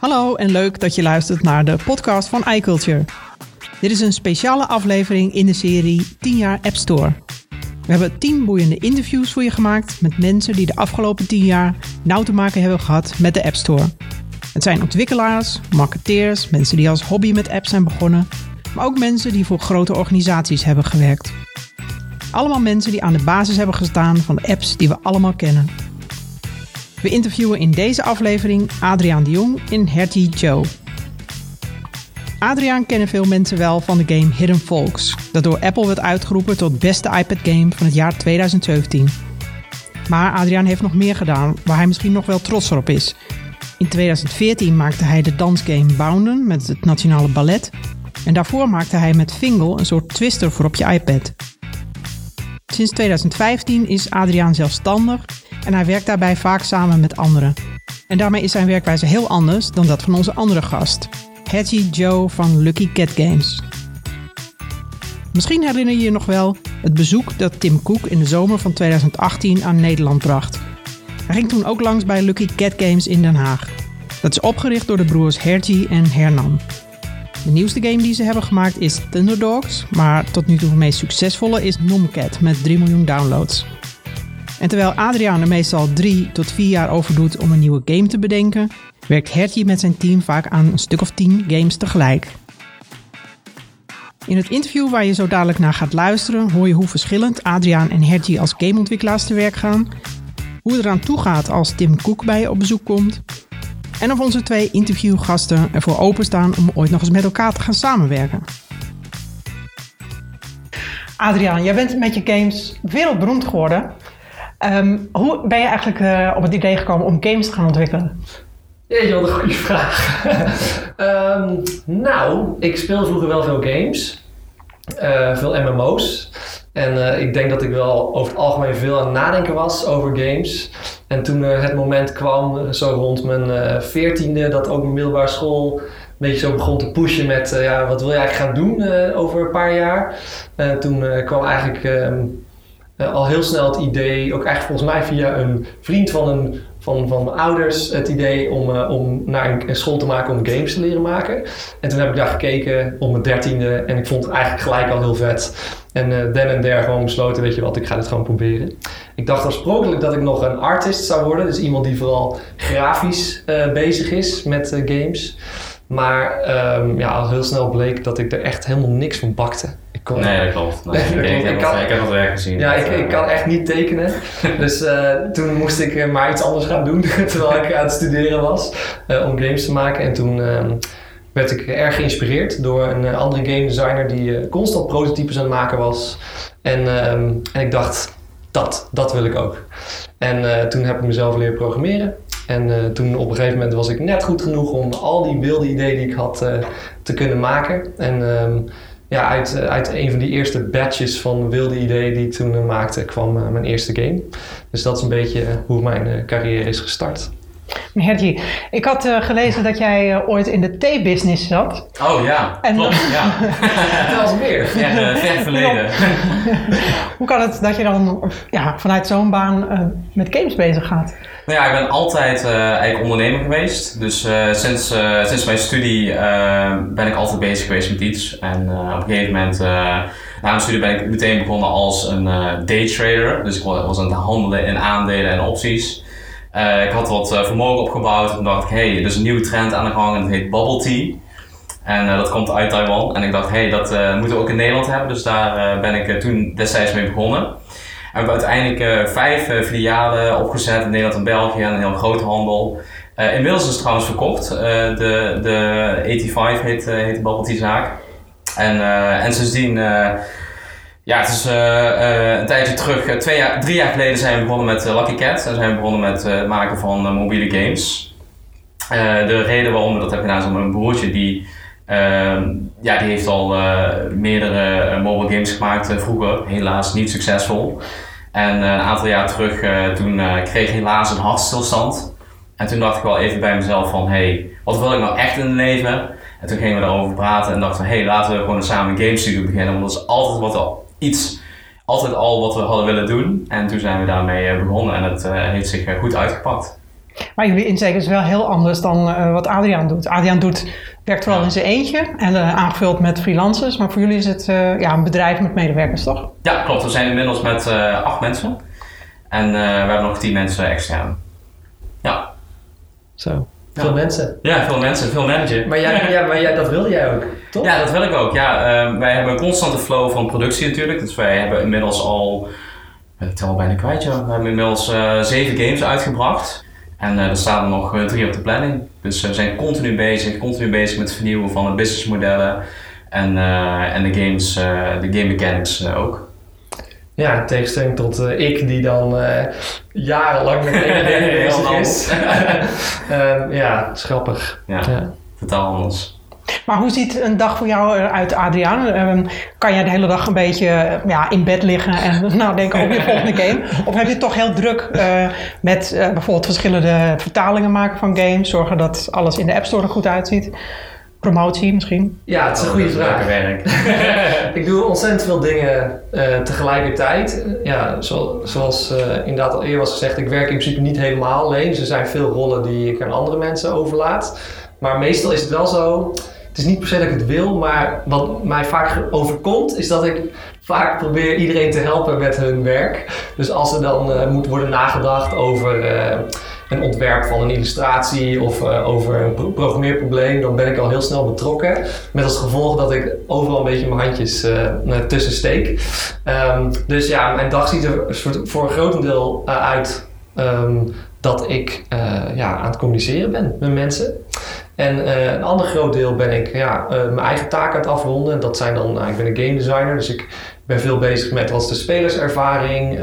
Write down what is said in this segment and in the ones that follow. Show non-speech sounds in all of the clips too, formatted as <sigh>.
Hallo en leuk dat je luistert naar de podcast van iCulture. Dit is een speciale aflevering in de serie 10 jaar App Store. We hebben 10 boeiende interviews voor je gemaakt met mensen die de afgelopen 10 jaar nauw te maken hebben gehad met de App Store. Het zijn ontwikkelaars, marketeers, mensen die als hobby met apps zijn begonnen, maar ook mensen die voor grote organisaties hebben gewerkt. Allemaal mensen die aan de basis hebben gestaan van de apps die we allemaal kennen. We interviewen in deze aflevering Adriaan de Jong in Hertie Joe. Adriaan kennen veel mensen wel van de game Hidden Folks, dat door Apple werd uitgeroepen tot beste iPad game van het jaar 2017. Maar Adriaan heeft nog meer gedaan, waar hij misschien nog wel trots op is. In 2014 maakte hij de dansgame Bounden met het Nationale Ballet. En daarvoor maakte hij met Fingal een soort twister voor op je iPad. Sinds 2015 is Adriaan zelfstandig en hij werkt daarbij vaak samen met anderen. En daarmee is zijn werkwijze heel anders dan dat van onze andere gast, Hattie Joe van Lucky Cat Games. Misschien herinner je je nog wel het bezoek dat Tim Cook in de zomer van 2018 aan Nederland bracht. Hij ging toen ook langs bij Lucky Cat Games in Den Haag. Dat is opgericht door de broers Hertie en Hernan. De nieuwste game die ze hebben gemaakt is Thunderdogs, maar tot nu toe de meest succesvolle is Nomcat met 3 miljoen downloads. En terwijl Adriaan er meestal 3 tot 4 jaar over doet om een nieuwe game te bedenken, werkt Hertje met zijn team vaak aan een stuk of 10 games tegelijk. In het interview waar je zo dadelijk naar gaat luisteren, hoor je hoe verschillend Adriaan en Hertje als gameontwikkelaars te werk gaan, hoe het eraan toe gaat als Tim Cook bij je op bezoek komt, en of onze twee interviewgasten ervoor openstaan om ooit nog eens met elkaar te gaan samenwerken. Adriaan, jij bent met je games wereldberoemd geworden. Ehm, hoe ben je eigenlijk uh, op het idee gekomen om games te gaan ontwikkelen? Jeetje, wat een goede vraag. um, <laughs> nou, ik speel vroeger wel veel games. Uh, veel MMO's. En uh, ik denk dat ik wel over het algemeen veel aan het nadenken was over games. En toen het moment kwam, zo rond mijn veertiende, dat ook mijn middelbare school een beetje zo begon te pushen met ja, wat wil je eigenlijk gaan doen over een paar jaar. toen kwam eigenlijk um, uh, al heel snel het idee, ook echt volgens mij via een vriend van, een, van, van mijn ouders, het idee om, uh, om naar een, school te maken om games te leren maken. En toen heb ik daar gekeken op mijn dertiende en ik vond het eigenlijk gelijk al heel vet. En den en der gewoon besloten, weet je wat, ik ga dit gewoon proberen. Ik dacht oorspronkelijk dat ik nog een artist zou worden, dus iemand die vooral grafisch bezig is met games. Maar um, ja, al heel snel bleek dat ik er echt helemaal niks van bakte. Ik kon, nee, dat klopt. Nee, <laughs> ik, ik, ik, kan, ik, heb het werk gezien. Ja, ik, ik kan echt niet tekenen. <laughs> dus uh, toen moest ik uh, maar iets anders gaan doen <laughs> terwijl ik aan het studeren was om games te maken. En toen um, werd ik erg geïnspireerd door een andere game designer die constant prototypes aan het maken was. En, um, en ik dacht, dat, dat wil ik ook. En toen heb ik mezelf leren programmeren. En uh, toen op een gegeven moment was ik net goed genoeg om al die wilde ideeën die ik had uh, te kunnen maken. En um, ja, uit, uh, uit een van die eerste batches van wilde ideeën die ik toen maakte, kwam mijn eerste game. Dus dat is een beetje hoe mijn carrière is gestart. Hertje, ik had uh, gelezen dat jij uh, ooit in de thee-business zat. Oh ja, en klopt. ja. <laughs> dat was meer. Ja, ver verleden. <laughs> Hoe kan het dat je dan ja, vanuit zo'n baan uh, met games bezig gaat? Nou ja, ik ben altijd eigenlijk ondernemer geweest. Dus sinds, sinds mijn studie ben ik altijd bezig geweest met iets. En op een gegeven moment, na mijn studie ben ik meteen begonnen als een daytrader. Dus ik was aan het handelen in aandelen en opties. Uh, ik had wat uh, vermogen opgebouwd en dacht ik, hey, er is een nieuwe trend aan de gang en dat heet bubble tea. En uh, dat komt uit Taiwan. En ik dacht, hey, dat moeten we ook in Nederland hebben. Dus daar ben ik toen destijds mee begonnen. En we hebben uiteindelijk vijf filialen opgezet in Nederland en België en een heel grote handel. inmiddels is het trouwens verkocht. de, de 85 heet, heet de bubble tea zaak. En, en sindsdien ja, het is uh, een tijdje terug, uh, twee jaar, drie jaar geleden zijn we begonnen met Lucky Cat. En zijn we begonnen met het maken van mobiele games. de reden waarom dat hebben gedaan is omdat mijn broertje, die, ehm, ja, die heeft al meerdere mobile games gemaakt vroeger. Helaas niet succesvol. En een aantal jaar terug, toen kreeg ik helaas een hartstilstand. En toen dacht ik wel even bij mezelf van, hey, wat wil ik nou echt in het leven? En toen gingen we daarover praten en dachten we, hey, laten we gewoon samen een game studio beginnen. Want dat is altijd wat iets, altijd al wat we hadden willen doen. En toen zijn we daarmee begonnen en het uh, heeft zich goed uitgepakt. Maar jullie insteek is wel heel anders dan uh, wat Adriaan doet. Adriaan doet, werkt vooral in zijn eentje en uh, aangevuld met freelancers. Maar voor jullie is het uh, ja, een bedrijf met medewerkers, toch? Ja, klopt. We zijn inmiddels met acht mensen. En we hebben nog tien mensen extern. Ja. Zo. Veel mensen. Ja, veel mensen, veel manager. Maar, jij, ja, maar jij, dat wilde jij ook, toch? Ja, dat wil ik ook. Ja, uh, wij hebben een constante flow van productie natuurlijk. Dus wij hebben inmiddels al, ik tel bijna kwijt, ja. we hebben inmiddels uh, zeven games uitgebracht. En uh, er staan er nog drie op de planning. Dus we zijn continu bezig, continu bezig met het vernieuwen van de businessmodellen. En, en de games, de game mechanics ook. Ja, in tegenstelling tot uh, ik, die dan uh, jarenlang met één ding <laughs> bezig is. uh, <laughs> ja, grappig. Ja, ja, totaal anders. Maar hoe ziet een dag voor jou eruit, Adriaan? Ehm, kan jij de hele dag een beetje ja, in bed liggen en <laughs> nou, denken over je volgende game? Of heb je het toch heel druk met bijvoorbeeld verschillende vertalingen maken van games? Zorgen dat alles in de App Store er goed uitziet? Promotie misschien? Ja, het is een oh, goede vraag. Werk. <laughs> ik doe ontzettend veel dingen uh, tegelijkertijd. Ja, zo, zoals uh, inderdaad al eerder was gezegd, ik werk in principe niet helemaal alleen. Dus er zijn veel rollen die ik aan andere mensen overlaat. Maar meestal is het wel zo. Het is niet per se dat ik het wil, maar wat mij vaak overkomt, is dat ik vaak probeer iedereen te helpen met hun werk. Dus als er dan uh, moet worden nagedacht over een ontwerp van een illustratie of uh, over een programmeerprobleem, dan ben ik al heel snel betrokken. Met als gevolg dat ik overal een beetje mijn handjes uh, tussen steek. Um, dus ja, mijn dag ziet er voor een grotendeel uh, uit um, dat ik ja, aan het communiceren ben met mensen. En een ander groot deel ben ik ja, mijn eigen taken aan het afronden. Dat zijn dan, uh, ik ben een game designer, dus ik ben veel bezig met wat is de spelerservaring,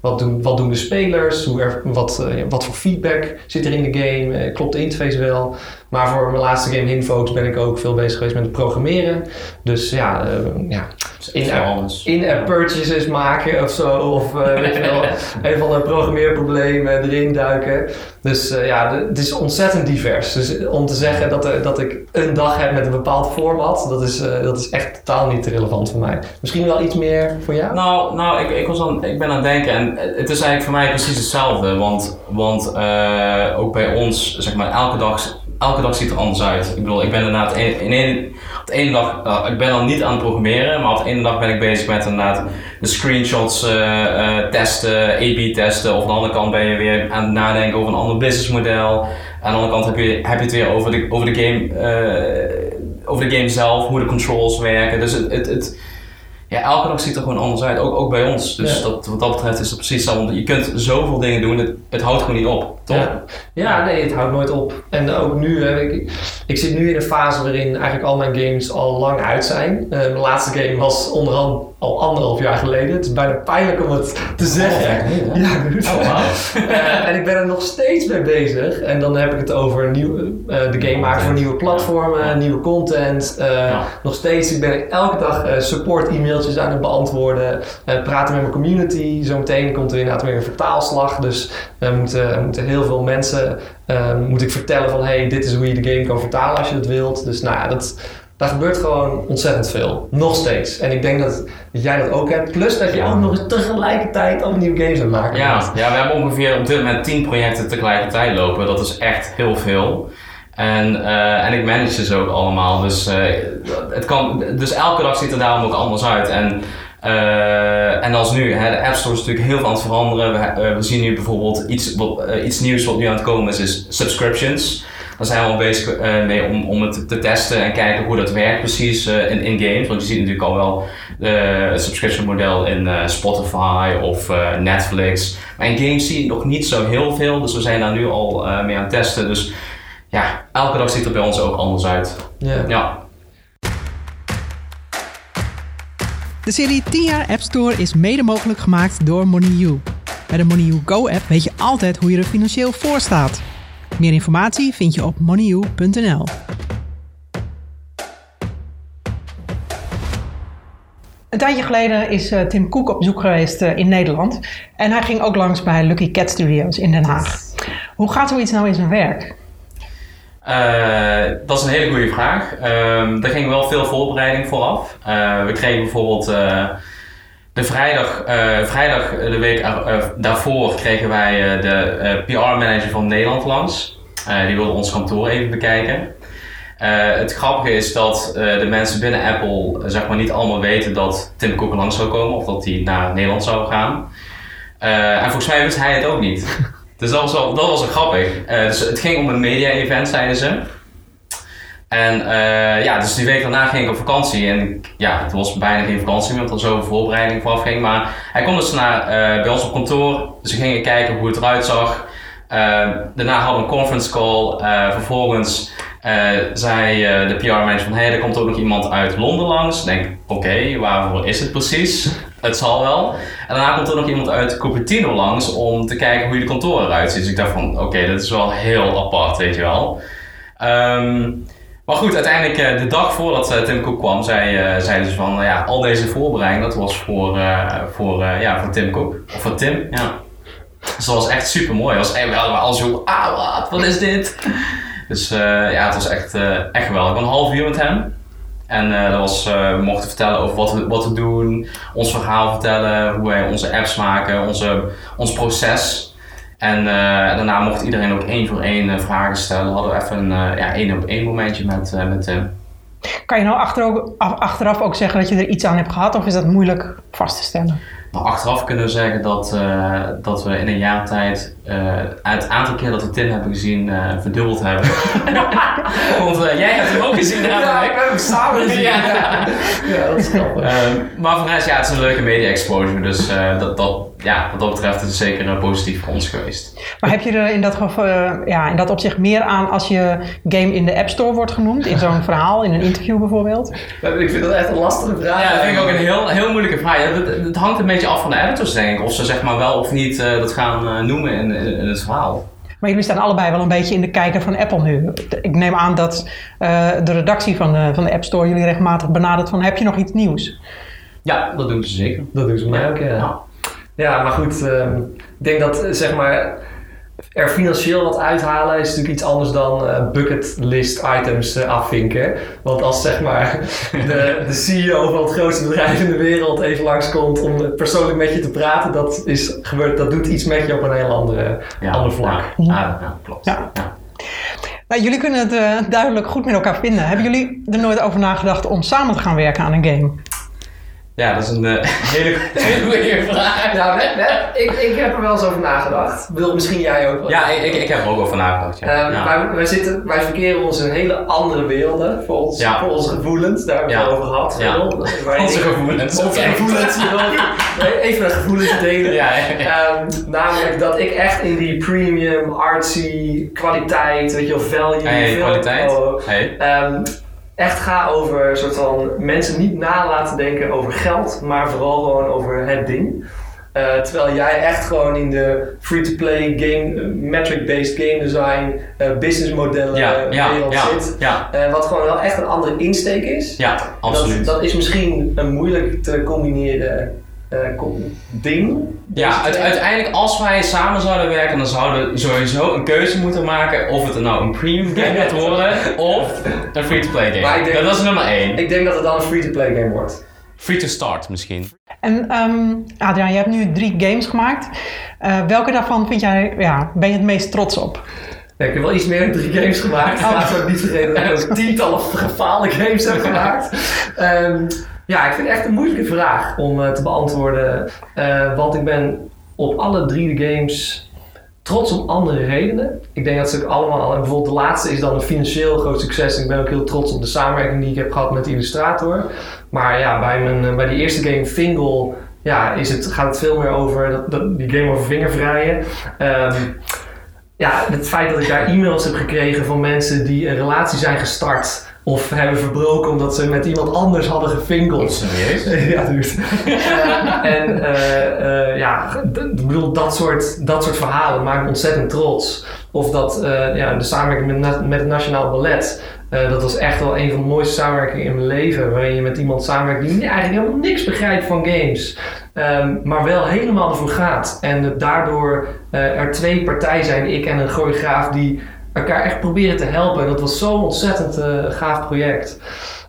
wat, doen, wat doen de spelers, hoe er, wat, wat voor feedback zit er in de game, klopt de interface wel. Maar voor mijn laatste game Hinfolks ben ik ook veel bezig geweest met het programmeren. Dus ja, ja in-app in purchases maken of zo. Of weet je wel, <laughs> een van de programmeerproblemen erin duiken. Dus ja, het is ontzettend divers. Dus om te zeggen dat, er, dat ik een dag heb met een bepaald format, dat is, dat is echt totaal niet relevant voor mij. Misschien wel iets meer voor jou? Nou, nou ik, ik, was aan, ik ben aan het denken en het is eigenlijk voor mij precies hetzelfde. Want, want ook bij ons, zeg maar, elke dag, elke dag ziet er anders uit. Ik bedoel, ik ben inderdaad in, op de ene dag, uh, ik ben al niet aan het programmeren, maar op de ene dag ben ik bezig met inderdaad de screenshots testen, A-B testen. Of aan de andere kant ben je weer aan het nadenken over een ander businessmodel. Aan de andere kant heb je, heb je het weer over de, over de game, over de game zelf, hoe de controls werken. Dus het, het, het, ja, elke dag ziet er gewoon anders uit, ook, ook bij ons. Dus dat, wat dat betreft is het precies zo. Je kunt zoveel dingen doen, het, het houdt gewoon niet op, toch? Ja. ja. nee, het houdt nooit op. En ook nu, hè, ik, ik zit nu in een fase waarin eigenlijk al mijn games al lang uit zijn. Uh, mijn laatste game was onderhand al anderhalf jaar geleden. Het is bijna pijnlijk om het te oh, zeggen. Ja, oh, wow. uh, en ik ben er nog steeds mee bezig. En dan heb ik het over nieuw, uh, de game maken voor nieuwe platformen, nieuwe content. Ja. Nog steeds ben ik elke dag support e-mailtjes aan het beantwoorden. praten met mijn community. Zometeen komt er inderdaad weer een vertaalslag. Dus we moeten, moeten heel veel mensen moet ik vertellen van hey, dit is hoe je de game kan vertalen als je het wilt. Dus nou ja, dat daar gebeurt gewoon ontzettend veel. Nog steeds. En ik denk dat, jij dat ook hebt. Plus dat je ook nog eens tegelijkertijd al nieuwe games aan het maken ja, Ja, we hebben ongeveer op dit moment 10 projecten tegelijkertijd lopen. Dat is echt heel veel. En, uh, en ik manage ze ook allemaal. Dus, uh, het kan, dus elke dag ziet er daarom ook anders uit. En, uh, en als nu, hè, de App Store is natuurlijk heel veel aan het veranderen. We, we zien nu bijvoorbeeld iets, wat, iets nieuws wat nu aan het komen is, is subscriptions. Daar zijn we al bezig uh, mee om, om het te testen en kijken hoe dat werkt precies uh, in, in games. Want je ziet natuurlijk al wel uh, het subscription model in Spotify of Netflix. Maar in games zie je nog niet zo heel veel. Dus we zijn daar nu al mee aan het testen. Dus ja, elke dag ziet het bij ons ook anders uit. Yeah. Ja. De serie 10 jaar App Store is mede mogelijk gemaakt door MoneyU. Bij de MoneyU Go app weet je altijd hoe je er financieel voor staat. Meer informatie vind je op moneyu.nl. Een tijdje geleden is uh, Tim Cook op bezoek geweest uh, in Nederland. En hij ging ook langs bij Lucky Cat Studios in Den Haag. Hoe gaat zoiets nou in zijn werk? Uh, dat is een hele goede vraag. Er ging wel veel voorbereiding vooraf. we kregen bijvoorbeeld de vrijdag, eh, vrijdag de week eh, daarvoor kregen wij eh, de PR-manager van Nederland langs. Eh, die wilde ons kantoor even bekijken. Eh, het grappige is dat eh, de mensen binnen Apple eh, zeg maar niet allemaal weten dat Tim Cook langs zou komen of dat hij naar Nederland zou gaan. Eh, en volgens mij wist hij het ook niet. <laughs> dus dat was wel, dat was wel grappig. Eh, dus het ging om een media-event, zeiden ze. En eh, ja, dus die week daarna ging ik op vakantie. En ja, het was bijna geen vakantie omdat er zoveel voorbereiding vooraf ging. Maar hij kwam dus naar, eh, bij ons op kantoor. Dus gingen kijken hoe het eruit zag. Eh, daarna hadden we een conference call. Vervolgens zei de PR-manager van... Hey, er komt ook nog iemand uit Londen langs. Ik denk, oké, waarvoor is het precies? het zal wel. En daarna komt er nog iemand uit Cupertino langs... om te kijken hoe je de kantoor eruit ziet. Dus ik dacht van, oké, dit is wel heel apart, weet je wel. Ehm, maar goed, uiteindelijk eh, de dag voordat eh, Tim Cook kwam, zei, eh ze van nou ja, al deze voorbereiding, dat was voor, voor, ja, voor Tim Cook. Of voor Tim, ja. Dus dat was echt super mooi. Was, we hadden al zo, ah wat, wat is dit? Dus ja, het was echt, eh, echt geweldig. Een half uur met hem. En dat was, we mochten vertellen over wat we, wat doen, ons verhaal vertellen, hoe wij onze apps maken, onze, ons proces. En eh, daarna mocht iedereen ook één voor één eh, vragen stellen. Hadden we even een eh, ja, één op één momentje met, met Tim. Kan je nou achteraf, achteraf ook zeggen dat je er iets aan hebt gehad of is dat moeilijk vast te stellen? Maar achteraf kunnen we zeggen dat, dat we in een jaar tijd het aantal keer dat we Tim hebben gezien verdubbeld hebben. <laughs> <laughs> Want jij hebt hem ook gezien namelijk. Samen <laughs> gezien. Ja. Dat is grappig. Ehm, maar voor de rest, ja, het is een leuke media exposure. Dus eh, dat, dat, ja, wat dat betreft is het zeker eh, positief voor ons geweest. Maar heb je er in dat, geval, eh, ja, in dat opzicht meer aan als je game in de App Store wordt genoemd? In zo'n <laughs> verhaal, in een interview bijvoorbeeld? Ik vind dat echt een lastige vraag. Ja, dat vind ik ook een heel, heel moeilijke vraag. Ja, het, het hangt een beetje af van de editors, denk ik. Of ze zeg maar wel of niet eh, dat gaan noemen in, in, in het verhaal. Maar jullie staan allebei wel een beetje in de kijker van Apple nu. Ik neem aan dat eh, de redactie van de, van de App Store jullie regelmatig benadert van heb je nog iets nieuws? Ja, dat doen ze zeker. Dat doen ze mij ook, ja. Ja. Ja, maar goed, ehm, ik denk dat eh, zeg maar er financieel wat uithalen is natuurlijk iets anders dan eh, bucketlist items eh, afvinken. Want als zeg maar <laughs> de, de CEO van het grootste bedrijf in de wereld even langskomt om persoonlijk met je te praten, dat, is, gebeurt, dat doet iets met je op een heel andere, Ja, ander vlak. Ja, ja, ja, klopt. Ja. Nou, jullie kunnen het eh, duidelijk goed met elkaar vinden. Hebben jullie er nooit over nagedacht om samen te gaan werken aan een game? Ja, dat is een eh, <laughs> hele, hele goede vraag. We- we- ik, ik heb er wel eens over nagedacht. Wil misschien jij ook wel. Ja, ik, ik, ik heb er ook over nagedacht. Ja. Eh, ja. wij, wij, zitten, wij verkeren ons in hele andere werelden voor, ons, Ja. voor onze gevoelens. Daar hebben we Ja. het over gehad. Onze gevoelens. Onze gevoelens. <laughs> Even mijn gevoelens delen. Ja, ja, ja. Ehm, namelijk dat ik echt in die premium, artsy, kwaliteit, weet je wel, value. Hey, veel- kwaliteit. oh, Hey. Ehm, echt ga over soort van mensen niet na laten denken over geld, maar vooral gewoon over het ding. Eh, terwijl jij echt gewoon in de free-to-play game, eh, metric-based game design, businessmodellen Ja, eh, ja, wereld ja, zit. ja, wat gewoon wel echt een andere insteek is. ja, absoluut. Dat, dat is misschien een moeilijk te combineren com- ding. Ja, uit- twee. uiteindelijk als wij samen zouden werken, dan zouden we sowieso een keuze moeten maken of het nou een premium game gaat worden <laughs> of een free-to-play game. Maar ik denk- dat is nummer één. Ik denk dat het dan een free-to-play game wordt. Free-to-start misschien. En ehm Adriaan, je hebt nu drie games gemaakt. Eh, welke daarvan vind jij, ja, ben je het meest trots op? Ja, ik heb wel iets meer dan drie games gemaakt. Oh. Laten we niet vergeten dat ik ook tientallen <laughs> gefaalde games heb gemaakt. <laughs> Ehm, ja, ik vind het echt een moeilijke vraag om eh, te beantwoorden. Eh, want ik ben op alle drie de games trots om andere redenen. Ik denk dat ze ook allemaal... En bijvoorbeeld de laatste is dan een financieel groot succes. En ik ben ook heel trots op de samenwerking die ik heb gehad met de illustrator. Maar ja, bij, mijn, eh, bij die eerste game, Fingal... Ja, is het, gaat het veel meer over dat, die game over vingervrijen. Ehm, ja, het feit dat ik daar e-mails heb gekregen van mensen die een relatie zijn gestart of hebben verbroken omdat ze met iemand anders hadden gevinkeld. Serieus? <laughs> Ja, dude. <laughs> Eh, en eh, eh, ja, ik bedoel, dat soort, dat soort verhalen maken me ontzettend trots. Of dat eh, ja, de samenwerking met, met het Nationaal Ballet. eh, dat was echt wel een van de mooiste samenwerkingen in mijn leven. Waarin je met iemand samenwerkt die eigenlijk helemaal niks begrijpt van games. Ehm, maar wel helemaal ervoor gaat. En daardoor eh, er twee partijen zijn, ik en een choreograaf, die elkaar echt proberen te helpen. En dat was zo'n ontzettend eh, gaaf project.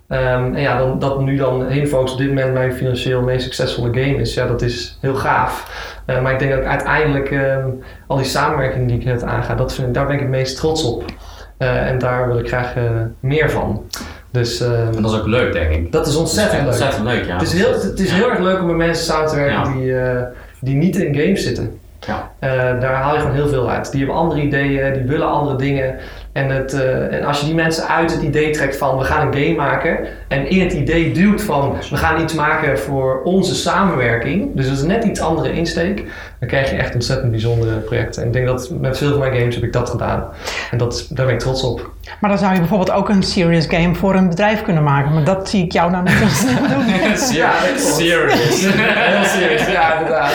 Ehm, en ja, dan, dat nu dan Focus op dit moment mijn financieel meest succesvolle game is, ja, dat is heel gaaf. Eh, maar ik denk dat ik uiteindelijk ehm, al die samenwerking die ik net aanga, dat vind, daar ben ik het meest trots op. Eh, en daar wil ik graag meer van. Dus ehm, En dat is ook leuk, denk ik. dat is ontzettend leuk. Ontzettend leuk, ja. Het is heel, het is heel erg leuk om met mensen samen te werken Ja. die, die niet in games zitten. Ja. Eh, daar haal je gewoon heel veel uit. Die hebben andere ideeën, die willen andere dingen. En, het, eh, en als je die mensen uit het idee trekt van we gaan een game maken. En in het idee duwt van we gaan iets maken voor onze samenwerking. Dus dat is net iets andere insteek. Dan krijg je echt ontzettend bijzondere projecten. En ik denk dat met veel van mijn games heb ik dat gedaan. En dat, daar ben ik trots op. Maar dan zou je bijvoorbeeld ook een serious game voor een bedrijf kunnen maken. Maar dat zie ik jou nou niet zo snel doen. Ja. Serious. <laughs> Heel serieus, ja, inderdaad.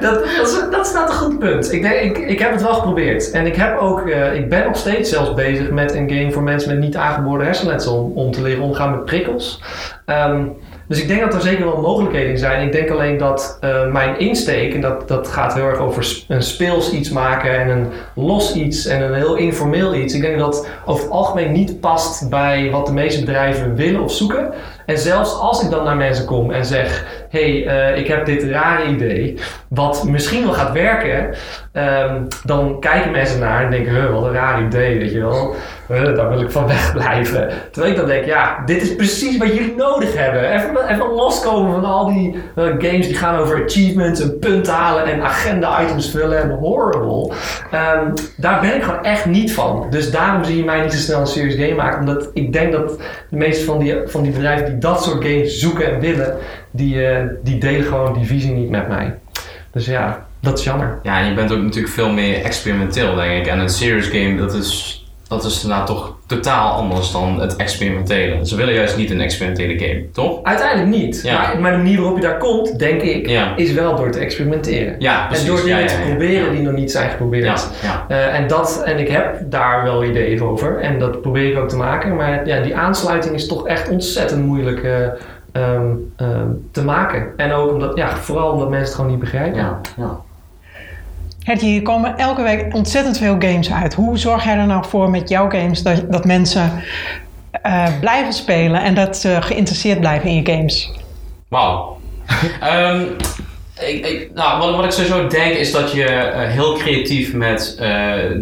Dat, dat, is, dat staat een goed punt. Ik, denk, ik, ik heb het wel geprobeerd. En ik, heb ook, eh, ik ben nog steeds bezig met een game voor mensen met niet aangeboren hersenletsel. Om, om te leren omgaan met prikkels. Ehm, dus ik denk dat er zeker wel mogelijkheden zijn. Ik denk alleen dat eh, mijn insteek, en dat, dat gaat heel erg over een speels iets maken en een los iets en een heel informeel iets. Ik denk dat dat over het algemeen niet past bij wat de meeste bedrijven willen of zoeken. En zelfs als ik dan naar mensen kom en zeg: hey, eh, ik heb dit rare idee, wat misschien wel gaat werken, ehm, dan kijken mensen naar en denken: huh, wat een raar idee, weet je wel. Daar wil ik van <laughs> wegblijven. Terwijl ik dan denk: ja, dit is precies wat jullie nodig hebben. Even, even loskomen van al die eh, games die gaan over achievements en punten halen en agenda-items vullen en horrible. Ehm, daar ben ik gewoon echt niet van. Dus daarom zie je mij niet zo snel een serious game maken. Omdat ik denk dat de meeste van die, van die bedrijven die dat soort games zoeken en willen, die, eh, die delen gewoon die visie niet met mij. Dus ja, dat is jammer. Ja, en je bent ook natuurlijk veel meer experimenteel, denk ik. En een serious game, dat is, dat is nou toch totaal anders dan het experimentele. Ze willen juist niet een experimentele game, toch? Uiteindelijk niet. Ja. Maar, maar de manier waarop je daar komt, denk ik, Ja. is wel door te experimenteren. Ja, precies. en door dingen te proberen die nog niet zijn geprobeerd. Eh, en, dat, en ik heb daar wel ideeën over en dat probeer ik ook te maken. Maar ja, die aansluiting is toch echt ontzettend moeilijk eh, ehm, ehm, te maken. En ook omdat, ja, vooral omdat mensen het gewoon niet begrijpen. ja, ja. Hertje, hier komen elke week ontzettend veel games uit. Hoe zorg jij er nou voor met jouw games dat, dat mensen eh, blijven spelen en dat ze geïnteresseerd blijven in je games? Wauw. <laughs> Ehm, ik, ik, nou, wat, wat ik sowieso denk is dat je eh, heel creatief met eh,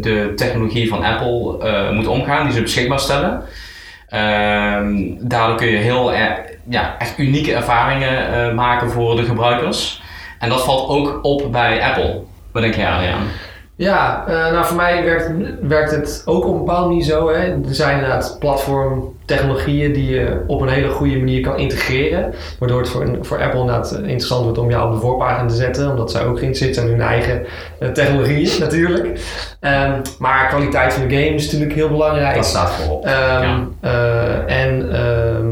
de technologie van Apple eh, moet omgaan, die ze beschikbaar stellen. Ehm, daardoor kun je heel er- ja, echt unieke ervaringen eh, maken voor de gebruikers. En dat valt ook op bij Apple. Wat denk jij aan? Ja, eh, nou voor mij werkt, werkt het ook op een bepaalde manier zo. Hè. Er zijn inderdaad platformtechnologieën die je op een hele goede manier kan integreren. Waardoor het voor, voor Apple inderdaad eh, interessant wordt om jou op de voorpagina te zetten. Omdat zij ook geïnteresseerd zijn in hun eigen eh, technologieën <laughs> natuurlijk. Ehm, maar kwaliteit van de game is natuurlijk heel belangrijk. Dat staat voorop. Ehm, Ja. eh, en ehm,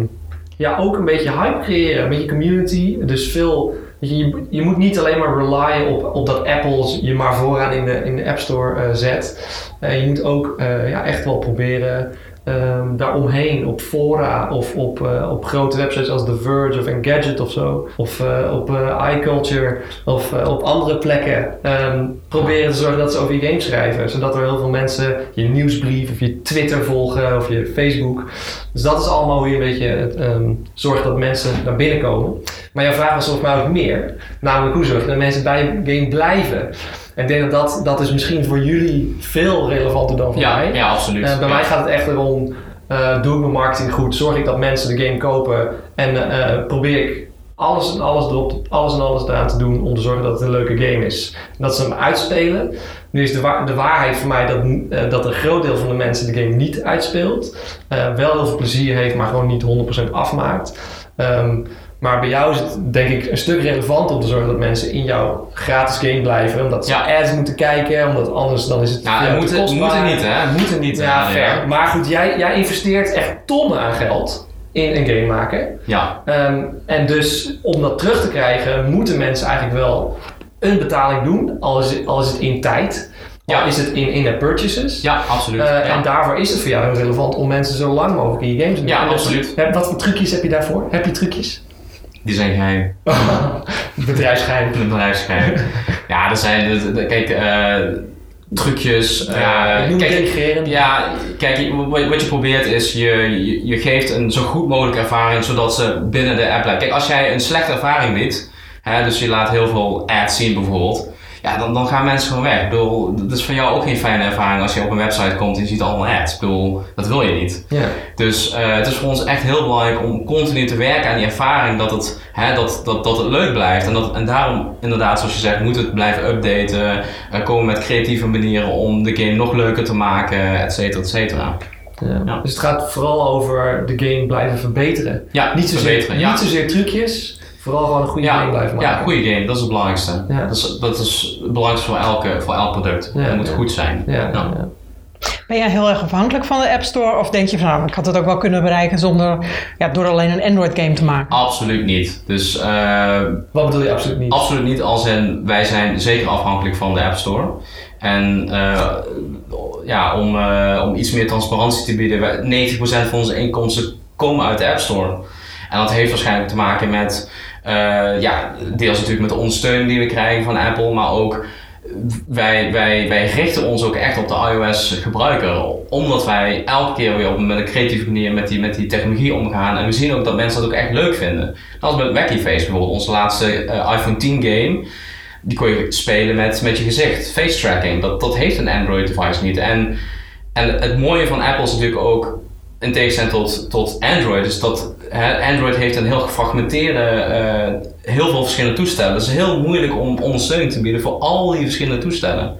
ja, ook een beetje hype creëren, een beetje community. Dus veel, je, je, je moet niet alleen maar relyen op, op dat Apple je maar vooraan in de, in de App Store zet. Je moet ook ja, echt wel proberen ehm, daaromheen op fora of op, eh, op grote websites als The Verge of Engadget of zo. Of eh, op eh, iCulture of op andere plekken ehm, proberen te zorgen dat ze over je game schrijven. Zodat er heel veel mensen je nieuwsbrief of je Twitter volgen of je Facebook. Dus dat is allemaal hoe je een beetje ehm, zorgt dat mensen naar binnen komen. Maar jouw vraag was volgens mij ook meer. Namelijk hoe zorg je dat mensen bij je game blijven. En ik denk dat dat, dat is misschien voor jullie veel relevanter dan voor Ja, mij. ja, absoluut. Eh, bij Ja. mij gaat het echt erom, eh, doe ik mijn marketing goed, zorg ik dat mensen de game kopen en eh, probeer ik alles en alles erop, alles en alles eraan te doen om te zorgen dat het een leuke game is. En dat ze hem uitspelen. Nu is de, wa- de waarheid voor mij dat, dat een groot deel van de mensen de game niet uitspeelt. Wel heel veel plezier heeft, maar gewoon niet 100% afmaakt. Ehm, maar bij jou is het denk ik een stuk relevanter om te zorgen dat mensen in jouw gratis game blijven. Omdat ze Ja. ads moeten kijken, omdat anders dan is het Nou, ja, het te moet, het kostbaar. moet er niet, hè? Het moet er niet. Ja, fair. Maar goed, jij, jij investeert echt tonnen aan geld in een game maken. Ja, Ehm, en dus om dat terug te krijgen, moeten mensen eigenlijk wel een betaling doen. Al is het, al is het in tijd. Al Ja. is het in in-app purchases. ja absoluut. Eh, ja. En daarvoor is het voor jou heel relevant om mensen zo lang mogelijk in je games te doen. Ja, dat- absoluut. Wat voor trucjes heb je daarvoor? Heb je trucjes? Die zijn geheim. <laughs> Bedrijfsgeheim. Bedrijfsgeheim. ja, er zijn. de- Kijk, eh, trucjes. Ja, eh, kijk, ja, kijk, wat wat je probeert is, je, je, je geeft een zo goed mogelijke ervaring, zodat ze binnen de app blijven. Kijk, als jij een slechte ervaring biedt, hè, dus je laat heel veel ads zien bijvoorbeeld, ja, dan, dan gaan mensen gewoon weg. Ik bedoel, dat is voor jou ook geen fijne ervaring als je op een website komt en je ziet allemaal ads. Ik bedoel, dat wil je niet. Ja. Dus eh, het is voor ons echt heel belangrijk om continu te werken aan die ervaring, dat het, hè, dat, dat, dat het leuk blijft. En, dat, en daarom, inderdaad, zoals je zegt, moet het blijven updaten, eh, komen met creatieve manieren om de game nog leuker te maken, et cetera, et cetera. Ja. Ja. Dus het gaat vooral over de game blijven verbeteren. Ja, Niet zozeer, verbeteren, ja. niet zozeer trucjes, vooral gewoon een goede Ja, game blijven maken. Ja, goede game, dat is het belangrijkste. Ja. Dat, is, dat is het belangrijkste voor, elke, voor elk product. Ja, het moet ja. goed zijn. Ja, Ja. ja. Ben jij heel erg afhankelijk van de App Store? Of denk je van, nou, ik had het ook wel kunnen bereiken zonder, ja, door alleen een Android game te maken? Absoluut niet. Dus eh, Wat bedoel je absoluut niet? Absoluut niet, als in wij zijn zeker afhankelijk van de App Store. En eh, ja, om, eh, om iets meer transparantie te bieden, wij- 90% van onze inkomsten komen uit de App Store. En dat heeft waarschijnlijk te maken met, ja, deels natuurlijk met de ondersteuning die we krijgen van Apple, maar ook wij, wij, wij richten ons ook echt op de iOS-gebruiker, omdat wij elke keer weer op een, creatieve manier met die, met die technologie omgaan. En we zien ook dat mensen dat ook echt leuk vinden. Dat was met Wacky Face bijvoorbeeld, onze laatste eh, iPhone 10 game. Die kon je spelen met, met je gezicht, face tracking. Dat, dat heeft een Android device niet. En, en het mooie van Apple is natuurlijk ook, in tegenstelling tot, tot Android, is dat Android heeft een heel gefragmenteerde, eh, heel veel verschillende toestellen. Het is heel moeilijk om ondersteuning te bieden voor al die verschillende toestellen.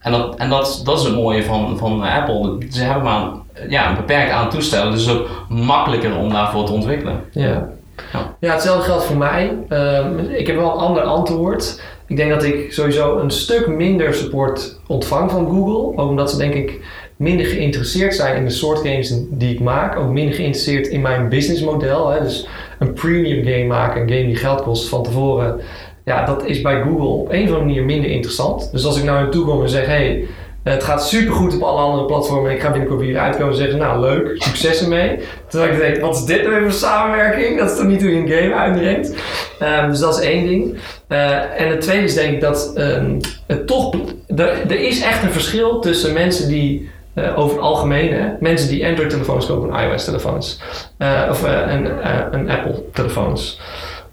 En dat, en dat, dat is het mooie van, van Apple. Ze hebben maar een, ja, een beperkt aantal toestellen, dus het is ook makkelijker om daarvoor te ontwikkelen. Ja. Ja. ja, hetzelfde geldt voor mij. Ehm, ik heb wel een ander antwoord. Ik denk dat ik sowieso een stuk minder support ontvang van Google. Ook omdat ze denk ik minder geïnteresseerd zijn in de soort games die ik maak. Ook minder geïnteresseerd in mijn businessmodel. Dus een premium game maken, een game die geld kost van tevoren. Ja, dat is bij Google op een of andere manier minder interessant. Dus als ik nou naartoe kom en zeg... Hey, het gaat supergoed op alle andere platformen en ik ga binnenkort weer uitkomen en zeggen, nou leuk, succes ermee. Terwijl ik denk, wat is dit nou weer voor samenwerking? Dat is toch niet hoe je een game uitbrengt? Ehm, dus dat is één ding. Eh, en het tweede is denk ik dat ehm, het toch, er is echt een verschil tussen mensen die eh, over het algemeen, hè, mensen die Android-telefoons kopen en iOS-telefoons. Eh, of een, eh, een Apple-telefoons.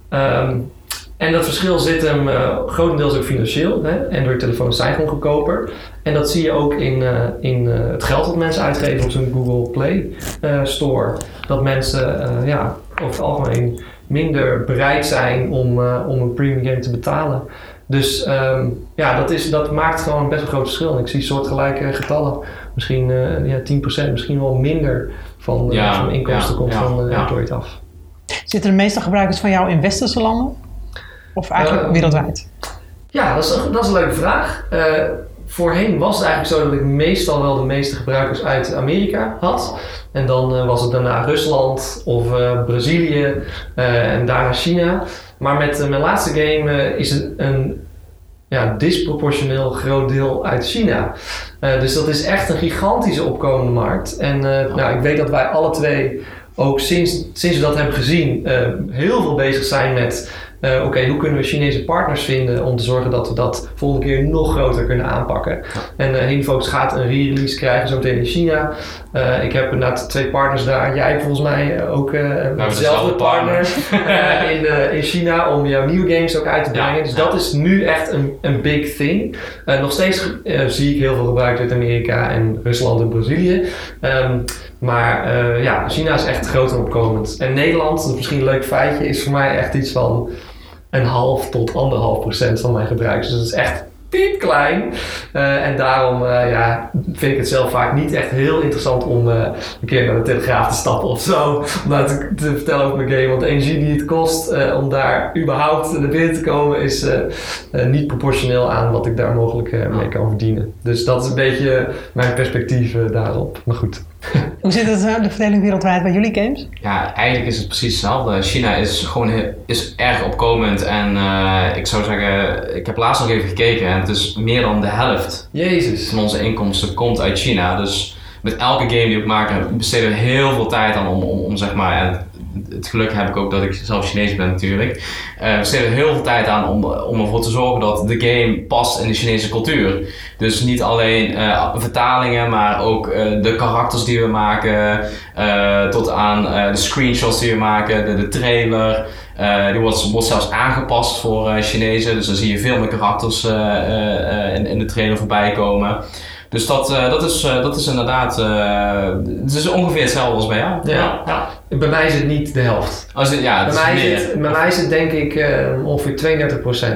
Ehm, en dat verschil zit hem grotendeels ook financieel. Android-telefoons zijn gewoon goedkoper. En dat zie je ook in, in het geld dat mensen uitgeven op zo'n Google Play Store. Dat mensen ja, over het algemeen minder bereid zijn om, om een premium game te betalen. Dus ehm, ja, dat, is, dat maakt gewoon een best wel groot verschil. En ik zie soortgelijke getallen. Misschien eh ja, 10%, misschien wel minder van, eh, Ja, van inkomsten ja, komt ja, van eh, ja. Android af. Zitten de meeste gebruikers van jou in westerse landen? Of eigenlijk Eh, wereldwijd? Ja, dat is, een- dat is een leuke vraag. Eh, voorheen was het eigenlijk zo dat ik meestal wel de meeste gebruikers uit Amerika had. En dan eh, was het daarna Rusland of eh, Brazilië eh, en daarna China. Maar met eh, mijn laatste game eh, is het een ja, disproportioneel groot deel uit China. Eh, dus dat is echt een gigantische opkomende markt. En eh, nou, ik weet dat wij alle twee ook sinds, sinds we dat hebben gezien heel veel bezig zijn met oké, hoe kunnen we Chinese partners vinden om te zorgen dat we dat volgende keer nog groter kunnen aanpakken. En uh, gaat een re-release krijgen zo meteen in China. Uh, ik heb inderdaad twee partners daar. Jij volgens mij ook uh, dezelfde partner uh, in, in China om jouw nieuwe games ook uit te brengen. Ja, dus ja. dat is nu echt een, een big thing. Nog steeds zie ik heel veel gebruik uit Amerika en Rusland en Brazilië. Um, maar ja, China is echt groter opkomend. En Nederland, dat is misschien een leuk feitje, is voor mij echt iets van een half tot anderhalf procent van mijn gebruik. Dus dat is echt piepklein. Uh, en daarom uh, ja, vind ik het zelf vaak niet echt heel interessant om uh, een keer naar de Telegraaf te stappen of zo. Om daar te, te vertellen over mijn game. Want de energie die het kost om daar überhaupt naar binnen te komen is niet proportioneel aan wat ik daar mogelijk mee kan verdienen. Dus dat is een beetje mijn perspectief daarop. Maar goed. <laughs> Hoe zit het de verdeling wereldwijd bij jullie games? Ja, eigenlijk is het precies hetzelfde. China is gewoon heel, is erg opkomend en uh, ik zou zeggen, ik heb laatst nog even gekeken en het is meer dan de helft Jezus. van onze inkomsten komt uit China. Dus met elke game die we maken besteden we heel veel tijd aan om, om, om zeg maar, het geluk heb ik ook dat ik zelf Chinees ben natuurlijk. Uh, we steden heel veel tijd aan om, om ervoor te zorgen dat de game past in de Chinese cultuur. Dus niet alleen uh, vertalingen, maar ook uh, de karakters die we maken, tot aan de screenshots die we maken, de, de trailer. die wordt, wordt zelfs aangepast voor Chinezen, dus dan zie je veel meer karakters in, in de trailer voorbij komen. Dus dat, uh, dat, is, uh, dat is inderdaad. Uh, het is ongeveer hetzelfde als bij jou. Ja, ja. Bij mij is het niet de helft. Als het, ja, bij, mij is het, bij mij is het denk ik ongeveer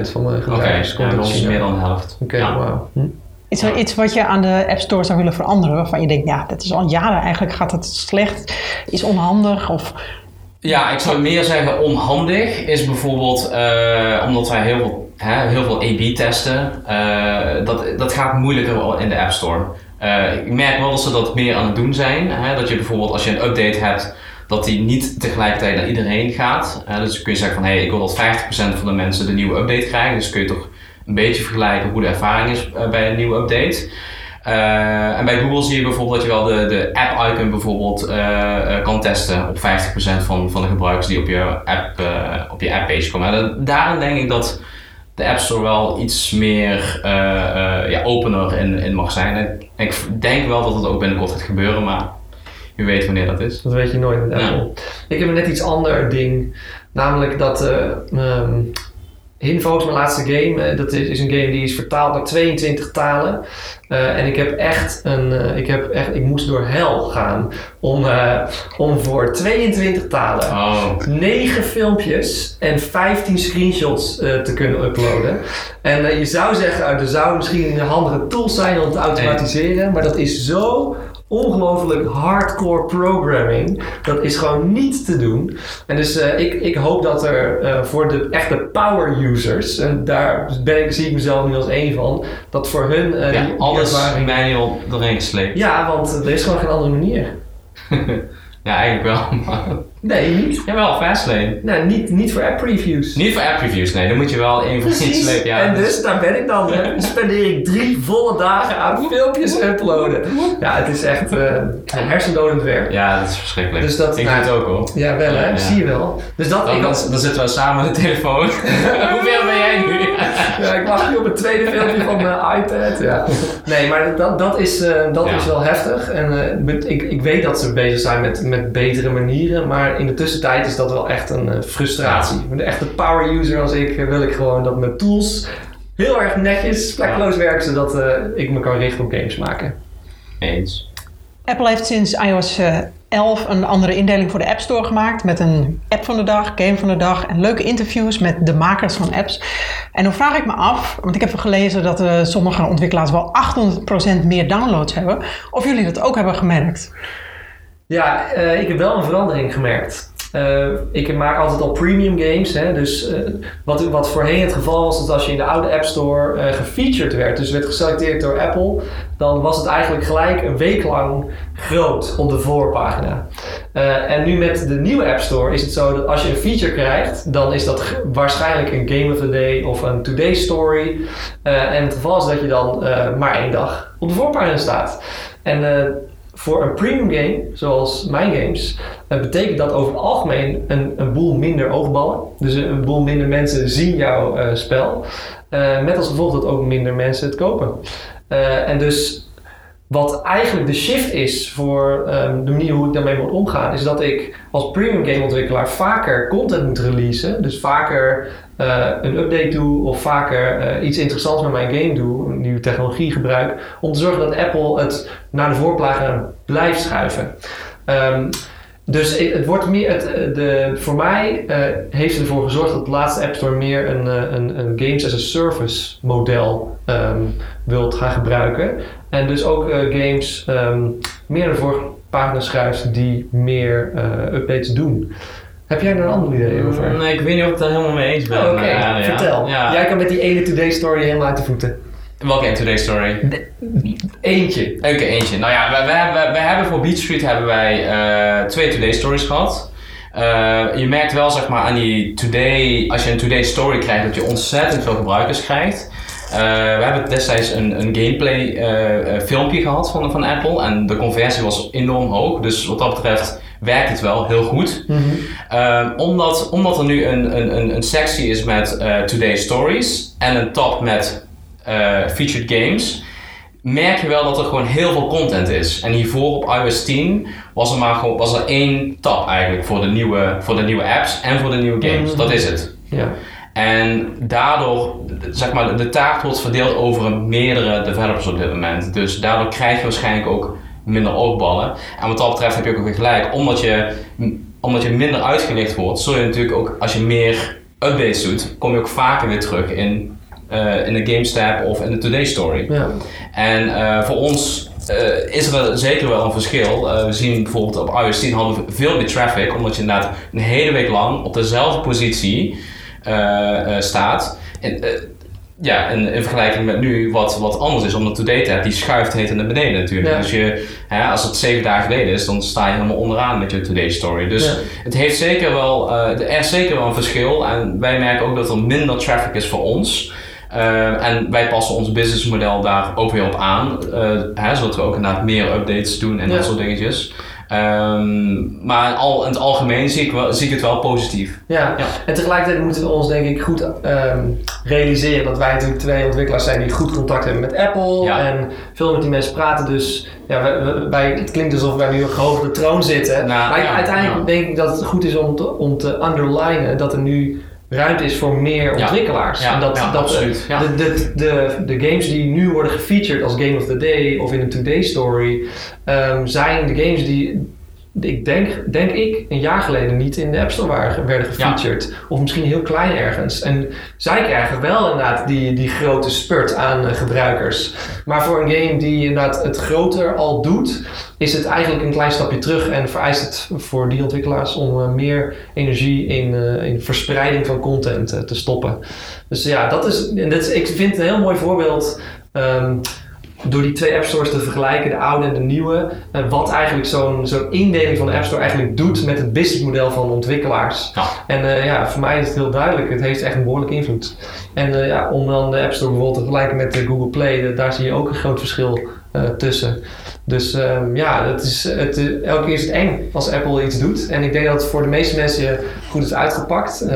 32% van de gebruikers. Oké, okay, ja, meer dan de helft. Oké, okay, ja. wow. Hm? Is er iets wat je aan de App Store zou willen veranderen? Waarvan je denkt, ja, dat is al jaren eigenlijk gaat het slecht, is onhandig of... Ja, ik zou meer zeggen onhandig is bijvoorbeeld omdat wij heel veel heel veel A-B testen. Uh, dat, dat gaat moeilijker in de App Store. Uh, ik merk wel dat ze dat meer aan het doen zijn. Hè, dat je bijvoorbeeld als je een update hebt, dat die niet tegelijkertijd naar iedereen gaat. Uh, dus kun je zeggen van hé, hey, ik wil dat 50% van de mensen de nieuwe update krijgen. Dus kun je toch een beetje vergelijken hoe de ervaring is bij een nieuwe update. Uh, en bij Google zie je bijvoorbeeld dat je wel de, de app-icon bijvoorbeeld uh, kan testen op 50% van, van de gebruikers die op je app, op je app-page komen. daarin denk ik dat de App Store wel iets meer uh, uh, ja, opener in, in mag zijn. En ik denk wel dat het ook binnenkort gaat gebeuren, maar wie weet wanneer dat is. Dat weet je nooit met Apple. Ik heb een net iets ander ding. Namelijk dat uh, um, Hinvo's, mijn laatste game, dat is een game die is vertaald naar 22 talen. Uh, en ik heb echt een, uh, ik heb echt, ik moest door hel gaan om, uh, om voor 22 talen oh. 9 filmpjes en 15 screenshots te kunnen uploaden. En je zou zeggen, er zou misschien een handige tool zijn om te automatiseren, maar dat is zo ongelooflijk hardcore programming. Dat is gewoon niet te doen. En dus uh, ik, ik hoop dat er uh, voor de echte power users, en daar ben ik, zie ik mezelf nu als één van, dat voor hun uh, ja, die alles ervaring... manual doorheen gesleept. Ja, want er is gewoon geen andere manier. <laughs> ja, eigenlijk wel. <laughs> Maar... Nee, niet. Jawel, Fastlane. Nou, niet, niet voor app previews. Niet voor app previews, nee. Dan moet je wel één van slepen. Ja, en dus daar ben ik dan. <laughs> Dan spendeer ik drie volle dagen aan filmpjes uploaden. Ja, het is echt uh, hersendodend werk. Ja, dat is verschrikkelijk. Dus dat, ik nou, doe het ook hoor. Ja, wel hè. Ja. Zie je wel. Dus dat, dan, ik dan, dan zitten we samen aan de telefoon. <laughs> Hoeveel ben jij nu? ja, ik wacht nu op het tweede filmpje van mijn iPad. Ja. Nee, maar dat, dat, is, uh, dat is wel heftig. En uh, ik, ik weet dat ze bezig zijn met, met betere manieren. Maar in de tussentijd is dat wel echt een uh, frustratie. Met een echte power user als ik wil ik gewoon dat mijn tools heel erg netjes, plekloos werken, zodat uh, ik me kan richten op games maken. Eens. Apple heeft sinds iOS 11 een andere indeling voor de App Store gemaakt. Met een app van de dag, game van de dag en leuke interviews met de makers van apps. En dan vraag ik me af, want ik heb gelezen dat uh, sommige ontwikkelaars wel 800% meer downloads hebben. Of jullie dat ook hebben gemerkt? Ja, uh, ik heb wel een verandering gemerkt. Uh, ik maak altijd al premium games. Hè, dus uh, wat, wat voorheen het geval was, dat als je in de oude App Store gefeatured werd, dus werd geselecteerd door Apple, dan was het eigenlijk gelijk een week lang groot op de voorpagina. en nu met de nieuwe App Store is het zo dat als je een feature krijgt, dan is dat waarschijnlijk een Game of the Day of een Today Story. en het geval is dat je dan maar één dag op de voorpagina staat. En voor een premium game, zoals mijn games, uh, betekent dat over het algemeen een, een boel minder oogballen. Dus een, boel minder mensen zien jouw uh, spel. Uh, met als gevolg dat ook minder mensen het kopen. en dus wat eigenlijk de shift is voor um, de manier hoe ik daarmee moet omgaan, is dat ik als premium game ontwikkelaar vaker content moet releasen. Dus vaker uh, een update doe of vaker uh, iets interessants met mijn game doe, een nieuwe technologie gebruik, om te zorgen dat Apple het naar de voorpagina blijft schuiven. Um, dus het wordt meer, het, eh, de, voor mij heeft ervoor gezorgd dat de laatste App Store meer een, een, een Games as a Service model um, wilt gaan gebruiken. En dus ook games um, meer naar de voorpagina die meer updates doen. Heb jij daar een ander idee over? Nee, ik weet niet of ik het daar helemaal mee eens ben. Oh, Oké, okay. uh, vertel. Ja. Jij kan met die ene Today Story helemaal uit de voeten. Welke ene Today Story? De, eentje. Oké, okay, eentje. Nou ja, we, we, we, hebben voor Beach Street hebben wij uh, twee Today Stories gehad. Uh, je merkt wel zeg maar aan die Today, als je een Today Story krijgt, dat je ontzettend veel gebruikers krijgt. we hebben destijds een, een gameplay uh, filmpje gehad van, van Apple en de conversie was enorm hoog. Dus wat dat betreft werkt het wel heel goed. Mhm. Ehm, omdat, omdat er nu een, een, een sectie is met uh, Today's Stories en een tab met featured games merk je wel dat er gewoon heel veel content is. En hiervoor op iOS 10 was er maar gewoon, was er één tab eigenlijk voor de nieuwe, voor de nieuwe apps en voor de nieuwe games. Mhm. Dat is het. Ja. En daardoor, zeg maar, de taak wordt verdeeld over meerdere developers op dit moment. Dus daardoor krijg je waarschijnlijk ook minder oogballen. En wat dat betreft heb je ook weer gelijk. Omdat je, omdat je minder uitgelicht wordt, zul je natuurlijk ook, als je meer updates doet, kom je ook vaker weer terug in, uh, in de Games tab of in de Today Story. Ja. En uh, voor ons uh, is er zeker wel een verschil. Uh, we zien bijvoorbeeld op iOS 10 hadden we veel meer traffic, omdat je inderdaad een hele week lang op dezelfde positie staat. En, ja, in, in, vergelijking met nu wat, wat anders is, omdat Today tab die schuift heet naar beneden natuurlijk. Ja. Dus je, hè, als het zeven dagen geleden is, dan sta je helemaal onderaan met je Today Story. Dus Ja. het heeft zeker wel, er is zeker wel een verschil. En wij merken ook dat er minder traffic is voor ons. Uh, en wij passen ons businessmodel daar ook weer op aan. Uh, hè, zodat we ook inderdaad meer updates doen en Ja. dat soort dingetjes. Um, maar al, in het algemeen zie ik, wel, zie ik het wel positief. Ja. Ja. en tegelijkertijd moeten we ons denk ik goed ehm, realiseren dat wij natuurlijk twee ontwikkelaars zijn die goed contact hebben met Apple Ja. en veel met die mensen praten. Dus ja, wij, het klinkt alsof wij nu op hoog de troon zitten. Nou, maar ja, uiteindelijk denk ik dat het goed is om te, om te underlinen dat er nu ruimte is voor meer ontwikkelaars. Ja, en dat, ja, dat absoluut. Ja. De, de, de, de games die nu worden gefeatured als Game of the Day of in een Today Story ehm, zijn de games die ik denk, denk ik, een jaar geleden niet in de App Store waren, werden gefeatured. Of misschien heel klein ergens. En zij krijgen wel inderdaad die, die grote spurt aan eh, gebruikers. Maar voor een game die inderdaad het groter al doet, is het eigenlijk een klein stapje terug. En vereist het voor die ontwikkelaars om eh, meer energie in, eh, in verspreiding van content te stoppen. Dus ja, dat is, en dat is, ik vind het een heel mooi voorbeeld. ehm, door die twee app stores te vergelijken, de oude en de nieuwe, eh, wat eigenlijk zo'n zo'n indeling van de app store eigenlijk doet met het businessmodel van ontwikkelaars. Ja. En eh, ja, voor mij is het heel duidelijk, het heeft echt een behoorlijke invloed. En eh, ja, om dan de app store bijvoorbeeld te vergelijken met Google Play, daar zie je ook een groot verschil tussen. Dus ehm, ja, het is, het, elke keer is het eng als Apple iets doet. En ik denk dat het voor de meeste mensen goed is uitgepakt.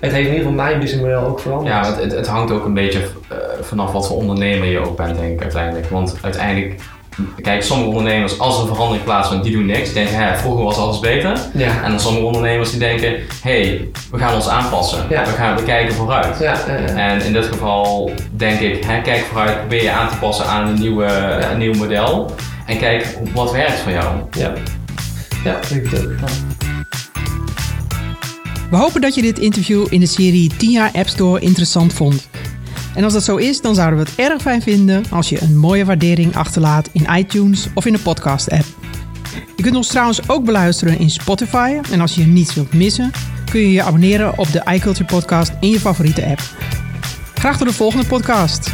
Het heeft in ieder geval mijn businessmodel ook veranderd. Ja, het, het, het hangt ook een beetje eh, vanaf wat voor ondernemer je ook bent, denk ik uiteindelijk. Want uiteindelijk, kijk, sommige ondernemers, als er een verandering plaatsvindt, die doen niks. Die denken, hè, vroeger was alles beter. Ja. En dan sommige ondernemers die denken, hé, hey, we gaan ons aanpassen. Ja. We, gaan, we kijken vooruit. Ja, En in dit geval denk ik, hè, kijk vooruit, probeer je aan te passen aan een, nieuwe, een nieuw model. En kijk wat werkt voor jou. ja. Ja, ik denk het ook. We hopen dat je dit interview in de serie 10 jaar App Store interessant vond. En als dat zo is, dan zouden we het erg fijn vinden als je een mooie waardering achterlaat in iTunes of in de podcast-app. Je kunt ons trouwens ook beluisteren in Spotify. En als je niets wilt missen, kun je je abonneren op de iCulture Podcast in je favoriete app. Graag tot de volgende podcast.